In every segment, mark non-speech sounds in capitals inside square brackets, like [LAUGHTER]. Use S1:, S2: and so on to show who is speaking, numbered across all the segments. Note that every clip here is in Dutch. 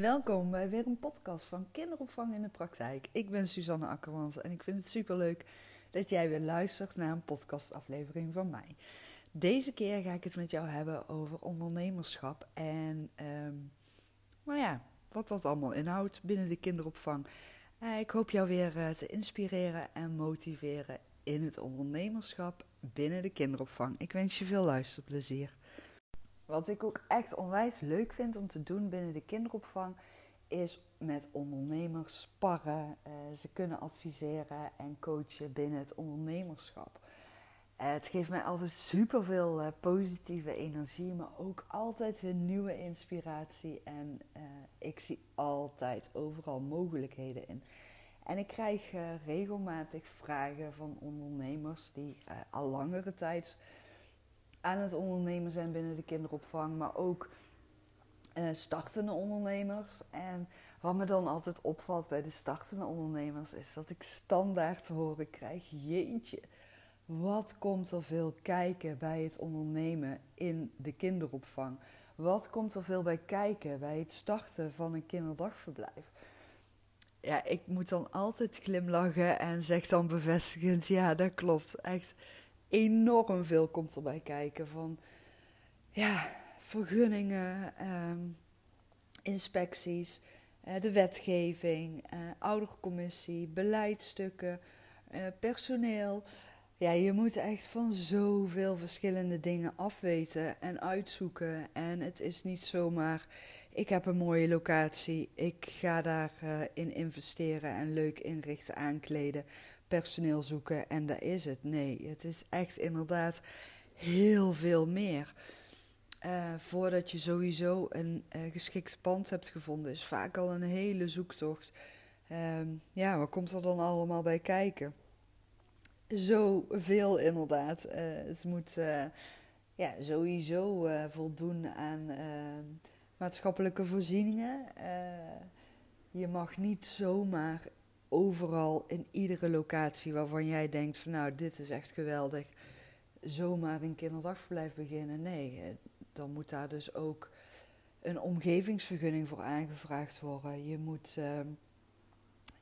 S1: Welkom bij weer een podcast van Kinderopvang in de Praktijk. Ik ben Suzanne Akkermans en ik vind het superleuk dat jij weer luistert naar een podcastaflevering van mij. Deze keer ga ik het met jou hebben over ondernemerschap en um, nou ja, wat dat allemaal inhoudt binnen de kinderopvang. Uh, ik hoop jou weer uh, te inspireren en motiveren in het ondernemerschap binnen de kinderopvang. Ik wens je veel luisterplezier. Wat ik ook echt onwijs leuk vind om te doen binnen de kinderopvang, is met ondernemers sparren. Uh, ze kunnen adviseren en coachen binnen het ondernemerschap. Uh, het geeft mij altijd super veel uh, positieve energie, maar ook altijd weer nieuwe inspiratie. En ik zie altijd overal mogelijkheden in. En ik krijg regelmatig vragen van ondernemers die al langere tijd aan het ondernemen zijn binnen de kinderopvang, maar ook uh, startende ondernemers. En wat me dan altijd opvalt bij de startende ondernemers is dat ik standaard te horen krijg: jeetje, wat komt er veel kijken bij het ondernemen in de kinderopvang? Wat komt er veel bij kijken bij het starten van een kinderdagverblijf? Ja, ik moet dan altijd glimlachen en zeg dan bevestigend: ja, dat klopt. Echt enorm veel komt erbij kijken. Van ja, vergunningen, ehm, inspecties, uh, de wetgeving, uh, oudercommissie, beleidstukken, uh, personeel. Ja, je moet echt van zoveel verschillende dingen afweten en uitzoeken. En het is niet zomaar, ik heb een mooie locatie, ik ga daarin in investeren en leuk inrichten, aankleden personeel zoeken en dat is het. Nee, het is echt inderdaad heel veel meer. Uh, voordat je sowieso een uh, geschikt pand hebt gevonden, is vaak al een hele zoektocht. Uh, ja, wat komt er dan allemaal bij kijken? Zoveel inderdaad. Uh, het moet ja, sowieso voldoen aan maatschappelijke voorzieningen. je mag niet zomaar overal in iedere locatie waarvan jij denkt van nou dit is echt geweldig, zomaar een kinderdagverblijf beginnen. Nee, eh, dan moet daar dus ook een omgevingsvergunning voor aangevraagd worden. Je moet uh,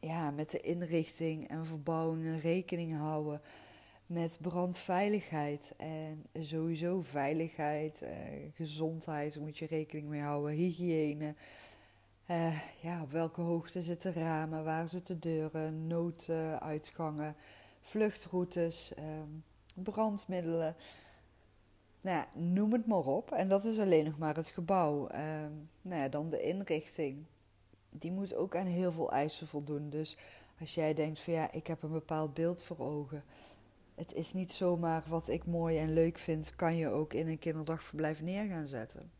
S1: ja, met de inrichting en verbouwingen rekening houden met brandveiligheid en sowieso veiligheid, uh, gezondheid, moet je rekening mee houden, hygiëne. Uh, ja, op welke hoogte zitten ramen, waar zitten deuren, nooduitgangen, vluchtroutes, um, brandmiddelen. Nou ja, noem het maar op. En dat is alleen nog maar het gebouw. Um, nou ja, dan de inrichting. Die moet ook aan heel veel eisen voldoen. Dus als jij denkt van ja, ik heb een bepaald beeld voor ogen. Het is niet zomaar wat ik mooi en leuk vind, kan je ook in een kinderdagverblijf neer gaan zetten.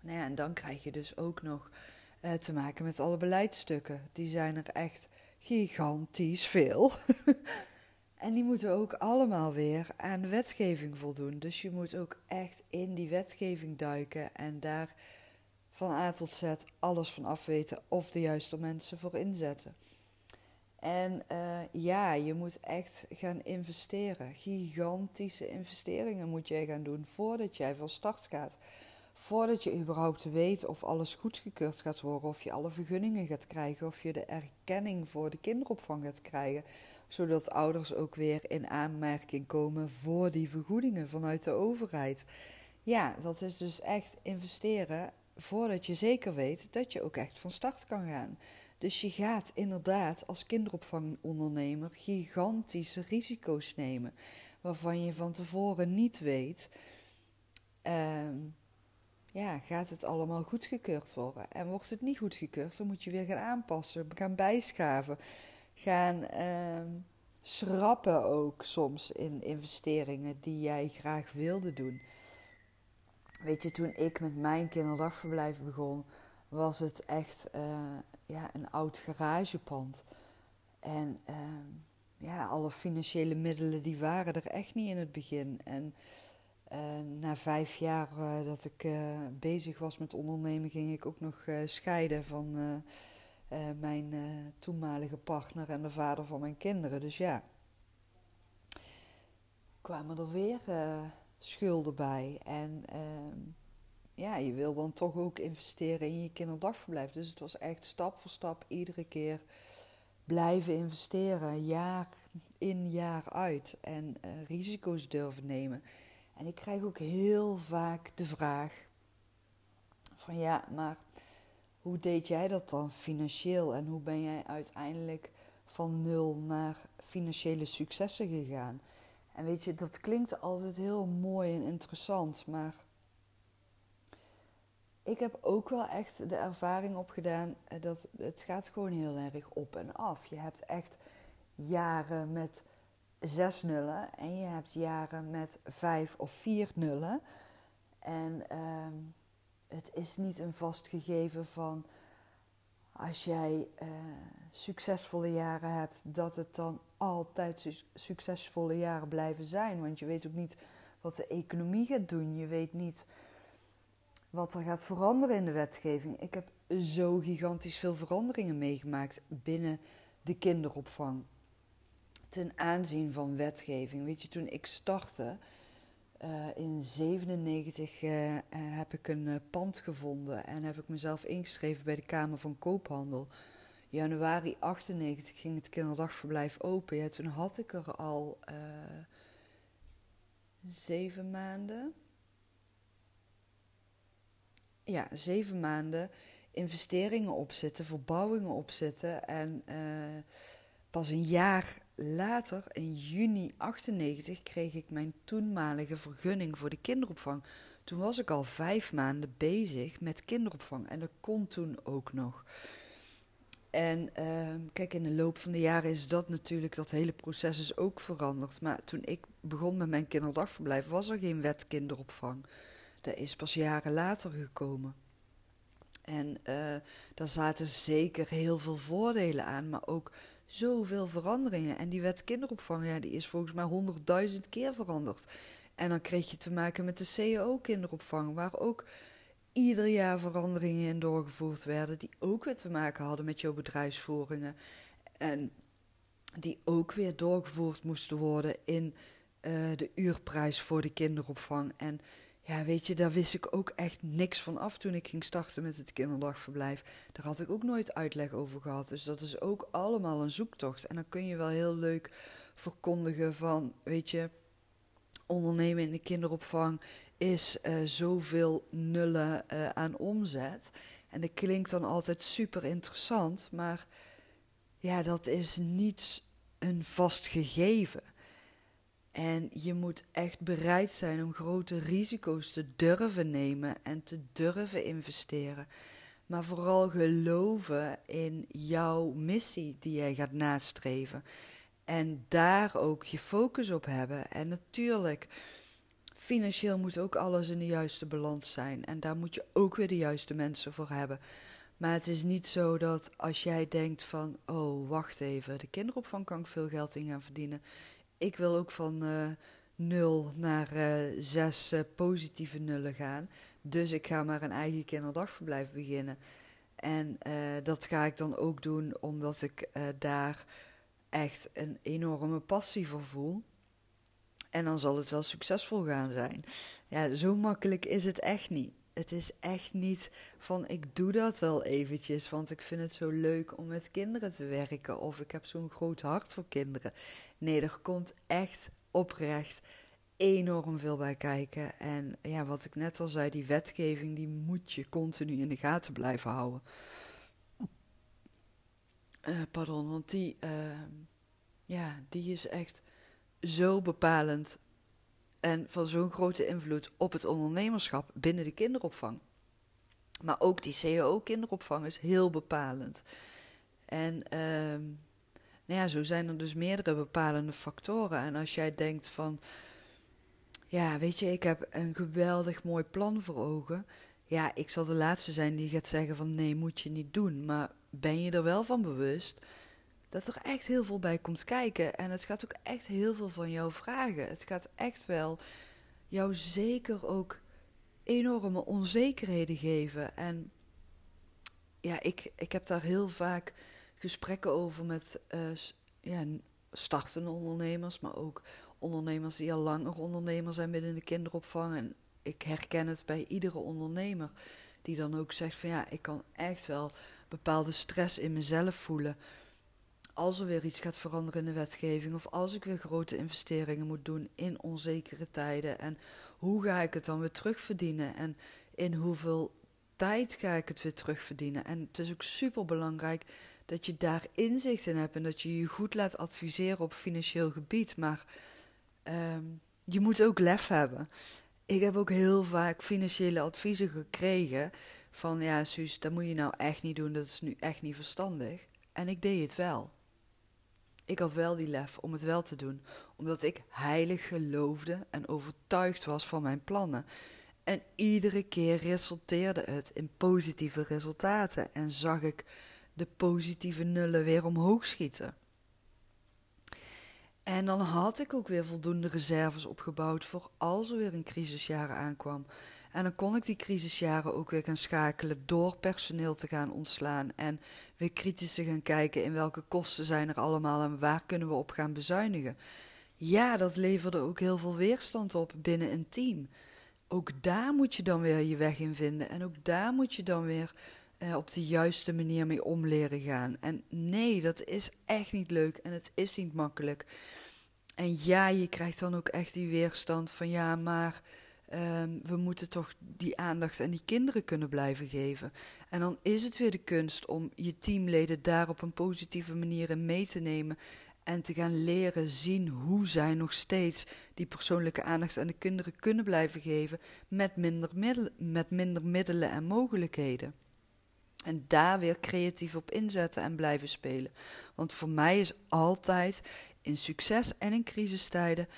S1: Nou ja, en dan krijg je dus ook nog uh, te maken met alle beleidsstukken. Die zijn er echt gigantisch veel. [LAUGHS] en die moeten ook allemaal weer aan wetgeving voldoen. Dus je moet ook echt in die wetgeving duiken en daar van A tot Z alles van afweten of de juiste mensen voor inzetten. En uh, ja, je moet echt gaan investeren. Gigantische investeringen moet jij gaan doen voordat jij van start gaat voordat je überhaupt weet of alles goedgekeurd gaat worden, of je alle vergunningen gaat krijgen, of je de erkenning voor de kinderopvang gaat krijgen, zodat ouders ook weer in aanmerking komen voor die vergoedingen vanuit de overheid. Ja, dat is dus echt investeren voordat je zeker weet dat je ook echt van start kan gaan. Dus je gaat inderdaad als kinderopvangondernemer gigantische risico's nemen, waarvan je van tevoren niet weet. Uh, ja, gaat het allemaal goedgekeurd worden? En wordt het niet goedgekeurd, dan moet je weer gaan aanpassen, gaan bijschaven, gaan uh, schrappen ook soms in investeringen die jij graag wilde doen. Weet je, toen ik met mijn kinderdagverblijf begon, was het echt uh, ja, een oud garagepand. En uh, ja, alle financiële middelen die waren er echt niet in het begin. En uh, na vijf jaar uh, dat ik uh, bezig was met ondernemen, ging ik ook nog scheiden van mijn toenmalige partner en de vader van mijn kinderen. Dus ja, kwamen er weer schulden bij. En ehm, ja, je wil dan toch ook investeren in je kinderdagverblijf. Dus het was echt stap voor stap iedere keer blijven investeren, jaar in jaar uit en risico's durven nemen. En ik krijg ook heel vaak de vraag van ja, maar hoe deed jij dat dan financieel en hoe ben jij uiteindelijk van nul naar financiële successen gegaan? En weet je, dat klinkt altijd heel mooi en interessant, maar ik heb ook wel echt de ervaring opgedaan eh, dat het gaat gewoon heel erg op en af. Je hebt echt jaren met zes nullen en je hebt jaren met vijf of vier nullen. En uh, het is niet een vast gegeven van als jij uh, succesvolle jaren hebt, dat het dan altijd su succesvolle jaren blijven zijn. Want je weet ook niet wat de economie gaat doen. Je weet niet wat er gaat veranderen in de wetgeving. Ik heb zo gigantisch veel veranderingen meegemaakt binnen de kinderopvang. Ten aanzien van wetgeving. Weet je, toen ik startte uh, in 97 uh, uh, heb ik een eh, pand gevonden en heb ik mezelf ingeschreven bij de Kamer van Koophandel. Januari 98 ging het kinderdagverblijf open. Ja, toen had ik er al eh, zeven maanden ja, zeven maanden investeringen opzetten, verbouwingen opzetten. En pas een jaar later, in juni 98, kreeg ik mijn toenmalige vergunning voor de kinderopvang. Toen was ik al vijf maanden bezig met kinderopvang en dat kon toen ook nog. En uh, kijk, in de loop van de jaren is dat natuurlijk, dat hele proces is ook veranderd. Maar toen ik begon met mijn kinderdagverblijf, was er geen wet kinderopvang. Dat is pas jaren later gekomen. En uh, daar zaten zeker heel veel voordelen aan, maar ook zoveel veranderingen. En die wet kinderopvang, ja, die is volgens mij honderdduizend keer veranderd. En dan kreeg je te maken met de CAO-kinderopvang, waar ook ieder jaar veranderingen in doorgevoerd werden, die ook weer te maken hadden met jouw bedrijfsvoeringen. En die ook weer doorgevoerd moesten worden in uh, de uurprijs voor de kinderopvang. En ja, weet je, daar wist ik ook echt niks van af toen ik ging starten met het kinderdagverblijf. Daar had ik ook nooit uitleg over gehad. Dus dat is ook allemaal een zoektocht. En dan kun je wel heel leuk verkondigen van, weet je, ondernemen in de kinderopvang is uh, zoveel nullen uh, aan omzet. En dat klinkt dan altijd super interessant, maar ja, dat is niet een vast gegeven. En je moet echt bereid zijn om grote risico's te durven nemen en te durven investeren. Maar vooral geloven in jouw missie die jij gaat nastreven. En daar ook je focus op hebben. En natuurlijk, financieel moet ook alles in de juiste balans zijn. En daar moet je ook weer de juiste mensen voor hebben. Maar het is niet zo dat als jij denkt van, oh wacht even, de kinderopvang kan ik veel geld in gaan verdienen ik wil ook van uh, nul naar uh, zes uh, positieve nullen gaan. Dus ik ga maar een eigen kinderdagverblijf beginnen. En dat ga ik dan ook doen omdat ik daar echt een enorme passie voor voel. En dan zal het wel succesvol gaan zijn. Ja, zo makkelijk is het echt niet. Het is echt niet van ik doe dat wel eventjes, want ik vind het zo leuk om met kinderen te werken of ik heb zo'n groot hart voor kinderen. Nee, er komt echt oprecht enorm veel bij kijken. En ja, wat ik net al zei, die wetgeving die moet je continu in de gaten blijven houden. Uh, pardon, want die, uh, ja, die is echt zo bepalend en van zo'n grote invloed op het ondernemerschap binnen de kinderopvang. Maar ook die CAO-kinderopvang is heel bepalend. En uh, nou ja, zo zijn er dus meerdere bepalende factoren. En als jij denkt van, ja, weet je, ik heb een geweldig mooi plan voor ogen. Ja, ik zal de laatste zijn die gaat zeggen van nee, moet je niet doen. Maar ben je er wel van bewust dat er echt heel veel bij komt kijken. En het gaat ook echt heel veel van jou vragen. Het gaat echt wel jou zeker ook enorme onzekerheden geven. En ja, ik, ik heb daar heel vaak gesprekken over met uh, ja, startende ondernemers, maar ook ondernemers die al langer ondernemer zijn binnen de kinderopvang. En ik herken het bij iedere ondernemer die dan ook zegt van ja, ik kan echt wel bepaalde stress in mezelf voelen. Als er weer iets gaat veranderen in de wetgeving of als ik weer grote investeringen moet doen in onzekere tijden en hoe ga ik het dan weer terugverdienen en in hoeveel tijd ga ik het weer terugverdienen. En het is ook super belangrijk dat je daar inzicht in hebt en dat je je goed laat adviseren op financieel gebied. Maar ehm, je moet ook lef hebben. Ik heb ook heel vaak financiële adviezen gekregen van ja, Suus, dat moet je nou echt niet doen, dat is nu echt niet verstandig. En ik deed het wel. Ik had wel die lef om het wel te doen, omdat ik heilig geloofde en overtuigd was van mijn plannen. En iedere keer resulteerde het in positieve resultaten en zag ik de positieve nullen weer omhoog schieten. En dan had ik ook weer voldoende reserves opgebouwd voor als er weer een crisisjaren aankwam. En dan kon ik die crisisjaren ook weer gaan schakelen door personeel te gaan ontslaan. En weer kritisch te gaan kijken in welke kosten zijn er allemaal en waar kunnen we op gaan bezuinigen. Ja, dat leverde ook heel veel weerstand op binnen een team. Ook daar moet je dan weer je weg in vinden. En ook daar moet je dan weer eh, op de juiste manier mee om leren gaan. En nee, dat is echt niet leuk en het is niet makkelijk. En ja, je krijgt dan ook echt die weerstand van ja, maar ehm, we moeten toch die aandacht aan die kinderen kunnen blijven geven. En dan is het weer de kunst om je teamleden daar op een positieve manier in mee te nemen. En te gaan leren zien hoe zij nog steeds die persoonlijke aandacht aan de kinderen kunnen blijven geven met minder, middelen, met minder middelen en mogelijkheden. En daar weer creatief op inzetten en blijven spelen. Want voor mij is altijd in succes en in crisistijden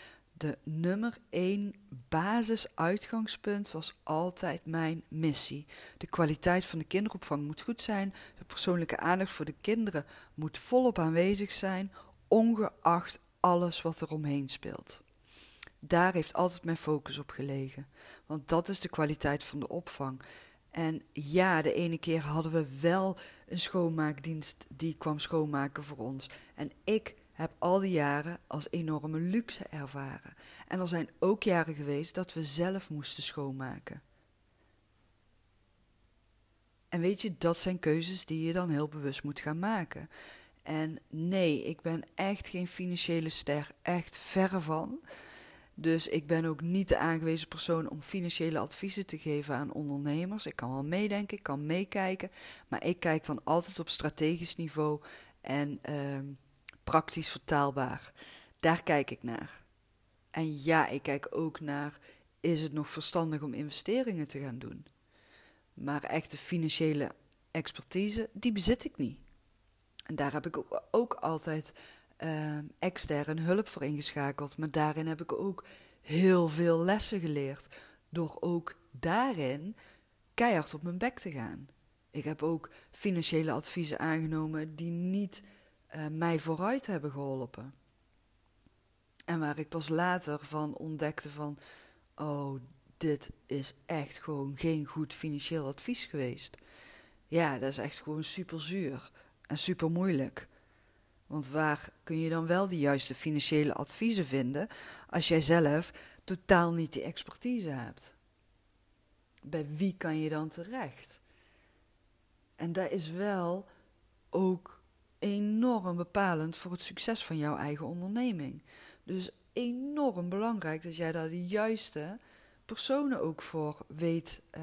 S1: de nummer één basisuitgangspunt was altijd mijn missie. De kwaliteit van de kinderopvang moet goed zijn. De persoonlijke aandacht voor de kinderen moet volop aanwezig zijn, ongeacht alles wat er omheen speelt. Daar heeft altijd mijn focus op gelegen. Want dat is de kwaliteit van de opvang. En ja, de ene keer hadden we wel een schoonmaakdienst die kwam schoonmaken voor ons. En ik heb al die jaren als enorme luxe ervaren. En er zijn ook jaren geweest dat we zelf moesten schoonmaken. En weet je, dat zijn keuzes die je dan heel bewust moet gaan maken. En nee, ik ben echt geen financiële ster, echt verre van. Dus ik ben ook niet de aangewezen persoon om financiële adviezen te geven aan ondernemers. Ik kan wel meedenken, ik kan meekijken, maar ik kijk dan altijd op strategisch niveau en ehm, praktisch vertaalbaar. Daar kijk ik naar. En ja, ik kijk ook naar: is het nog verstandig om investeringen te gaan doen? Maar echte financiële expertise, die bezit ik niet. En daar heb ik ook, altijd uh, externe hulp voor ingeschakeld. Maar daarin heb ik ook heel veel lessen geleerd. Door ook daarin keihard op mijn bek te gaan. Ik heb ook financiële adviezen aangenomen die niet uh, mij vooruit hebben geholpen. En waar ik pas later van ontdekte van, oh, dit is echt gewoon geen goed financieel advies geweest. Ja, dat is echt gewoon super zuur en super moeilijk. Want waar kun je dan wel de juiste financiële adviezen vinden als jij zelf totaal niet die expertise hebt? Bij wie kan je dan terecht? En dat is wel ook enorm bepalend voor het succes van jouw eigen onderneming. Dus enorm belangrijk dat jij daar de juiste personen ook voor weet uh,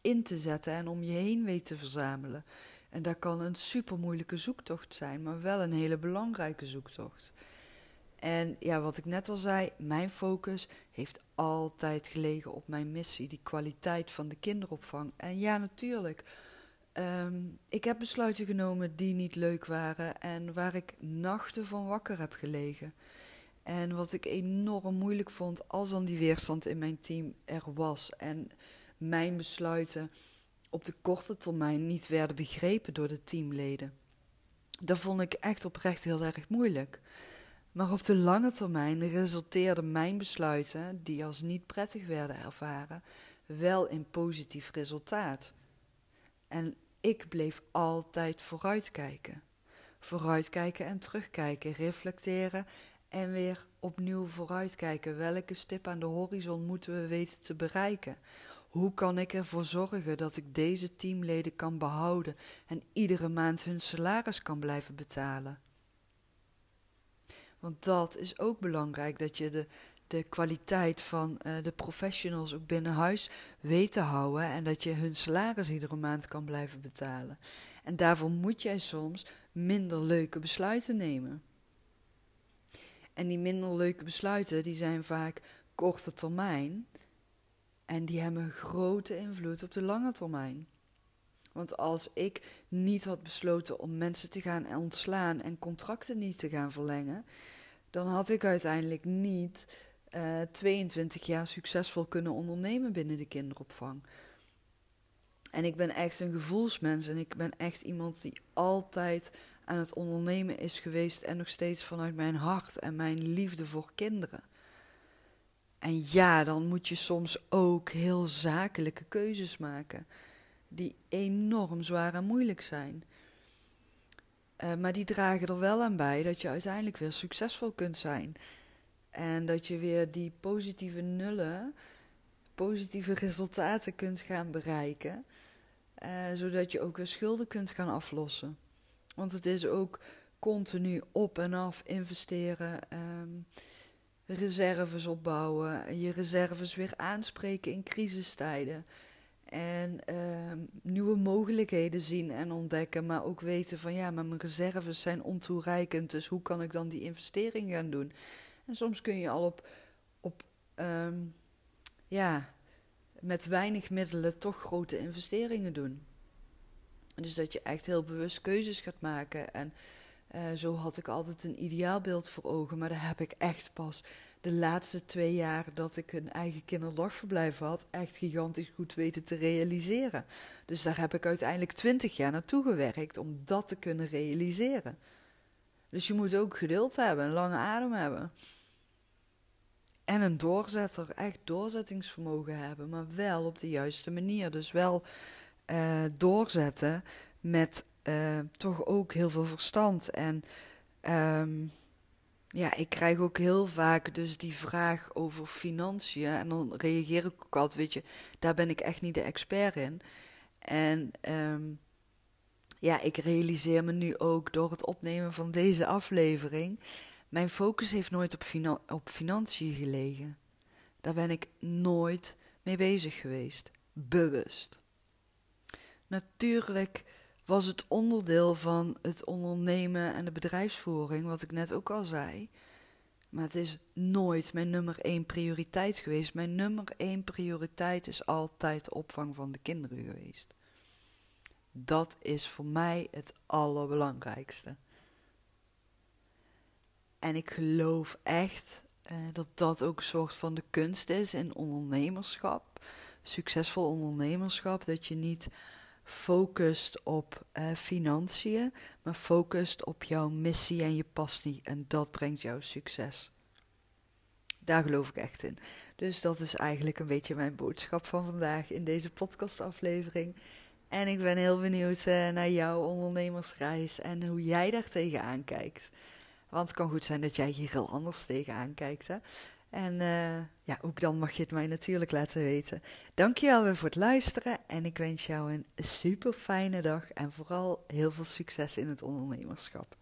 S1: in te zetten en om je heen weet te verzamelen. En dat kan een super moeilijke zoektocht zijn, maar wel een hele belangrijke zoektocht. En ja, wat ik net al zei, mijn focus heeft altijd gelegen op mijn missie, die kwaliteit van de kinderopvang. En ja, natuurlijk, um, ik heb besluiten genomen die niet leuk waren en waar ik nachten van wakker heb gelegen. En wat ik enorm moeilijk vond als dan die weerstand in mijn team er was en mijn besluiten op de korte termijn niet werden begrepen door de teamleden. Dat vond ik echt oprecht heel erg moeilijk. Maar op de lange termijn resulteerden mijn besluiten, die als niet prettig werden ervaren, wel in positief resultaat. En ik bleef altijd vooruitkijken. Vooruitkijken en terugkijken, reflecteren En weer opnieuw vooruitkijken. Welke stip aan de horizon moeten we weten te bereiken? Hoe kan ik ervoor zorgen dat ik deze teamleden kan behouden en iedere maand hun salaris kan blijven betalen? Want dat is ook belangrijk, dat je de, de kwaliteit van uh, de professionals ook binnen huis weet te houden en dat je hun salaris iedere maand kan blijven betalen. En daarvoor moet jij soms minder leuke besluiten nemen. En die minder leuke besluiten, die zijn vaak korte termijn. En die hebben grote invloed op de lange termijn. Want als ik niet had besloten om mensen te gaan ontslaan en contracten niet te gaan verlengen, dan had ik uiteindelijk niet uh, eh, 22 jaar succesvol kunnen ondernemen binnen de kinderopvang. En ik ben echt een gevoelsmens en ik ben echt iemand die altijd aan het ondernemen is geweest en nog steeds vanuit mijn hart en mijn liefde voor kinderen. En ja, dan moet je soms ook heel zakelijke keuzes maken, die enorm zwaar en moeilijk zijn. Uh, maar die dragen er wel aan bij dat je uiteindelijk weer succesvol kunt zijn. En dat je weer die positieve nullen, positieve resultaten kunt gaan bereiken. Uh, zodat je ook weer schulden kunt gaan aflossen. Want het is ook continu op en af investeren, um, reserves opbouwen, je reserves weer aanspreken in crisistijden. En uh, nieuwe mogelijkheden zien en ontdekken, maar ook weten van ja, maar mijn reserves zijn ontoereikend, dus hoe kan ik dan die investering gaan doen? En soms kun je al op, op um, ja, met weinig middelen toch grote investeringen doen. Dus dat je echt heel bewust keuzes gaat maken. En uh, zo had ik altijd een ideaalbeeld voor ogen, maar dat heb ik echt pas de laatste twee jaar dat ik een eigen kinderdagverblijf had, echt gigantisch goed weten te realiseren. Dus daar heb ik uiteindelijk twintig jaar naartoe gewerkt om dat te kunnen realiseren. Dus je moet ook geduld hebben, een lange adem hebben. En een doorzetter, echt doorzettingsvermogen hebben, maar wel op de juiste manier. Dus wel uh, doorzetten met uh, toch ook heel veel verstand. En um, ja, ik krijg ook heel vaak dus die vraag over financiën. En dan reageer ik ook altijd, weet je, daar ben ik echt niet de expert in. En um, ja, ik realiseer me nu ook door het opnemen van deze aflevering. Mijn focus heeft nooit op, op financiën gelegen. Daar ben ik nooit mee bezig geweest. Bewust. Natuurlijk was het onderdeel van het ondernemen en de bedrijfsvoering, wat ik net ook al zei. Maar het is nooit mijn nummer één prioriteit geweest. Mijn nummer één prioriteit is altijd de opvang van de kinderen geweest. Dat is voor mij het allerbelangrijkste. En ik geloof echt eh, dat dat ook een soort van de kunst is in ondernemerschap. Succesvol ondernemerschap. Dat je niet focust op uh, financiën, maar focust op jouw missie en je passie. En dat brengt jou succes. Daar geloof ik echt in. Dus dat is eigenlijk een beetje mijn boodschap van vandaag in deze podcastaflevering. En ik ben heel benieuwd uh, naar jouw ondernemersreis en hoe jij daar tegenaan kijkt. Want het kan goed zijn dat jij hier heel anders tegenaan kijkt. Hè? En uh, ja, ook dan mag je het mij natuurlijk laten weten. Dankjewel weer voor het luisteren en ik wens jou een super fijne dag en vooral heel veel succes in het ondernemerschap.